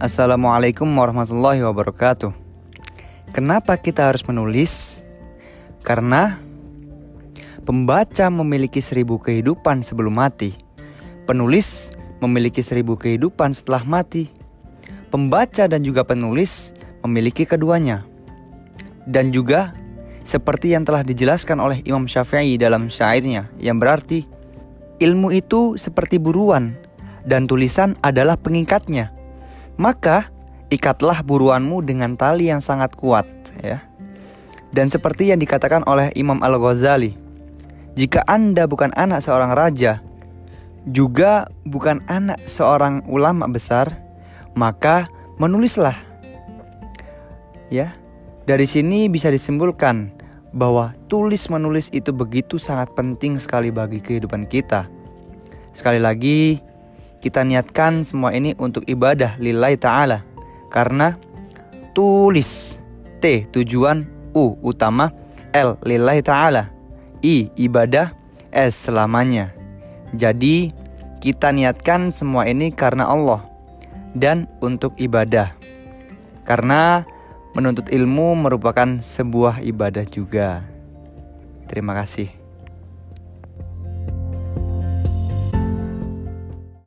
Assalamualaikum warahmatullahi wabarakatuh. Kenapa kita harus menulis? Karena pembaca memiliki seribu kehidupan sebelum mati. Penulis memiliki seribu kehidupan setelah mati. Pembaca dan juga penulis memiliki keduanya. Dan juga seperti yang telah dijelaskan oleh Imam Syafi'i dalam syairnya yang berarti ilmu itu seperti buruan dan tulisan adalah pengikatnya. Maka ikatlah buruanmu dengan tali yang sangat kuat ya. Dan seperti yang dikatakan oleh Imam Al-Ghazali, jika Anda bukan anak seorang raja, juga bukan anak seorang ulama besar, maka menulislah. Ya. Dari sini bisa disimpulkan bahwa tulis menulis itu begitu sangat penting sekali bagi kehidupan kita. Sekali lagi, kita niatkan semua ini untuk ibadah lillahi ta'ala. Karena tulis T tujuan U utama L lillahi ta'ala. I ibadah S selamanya. Jadi kita niatkan semua ini karena Allah Dan untuk ibadah. Karena menuntut ilmu merupakan sebuah ibadah juga. Terima kasih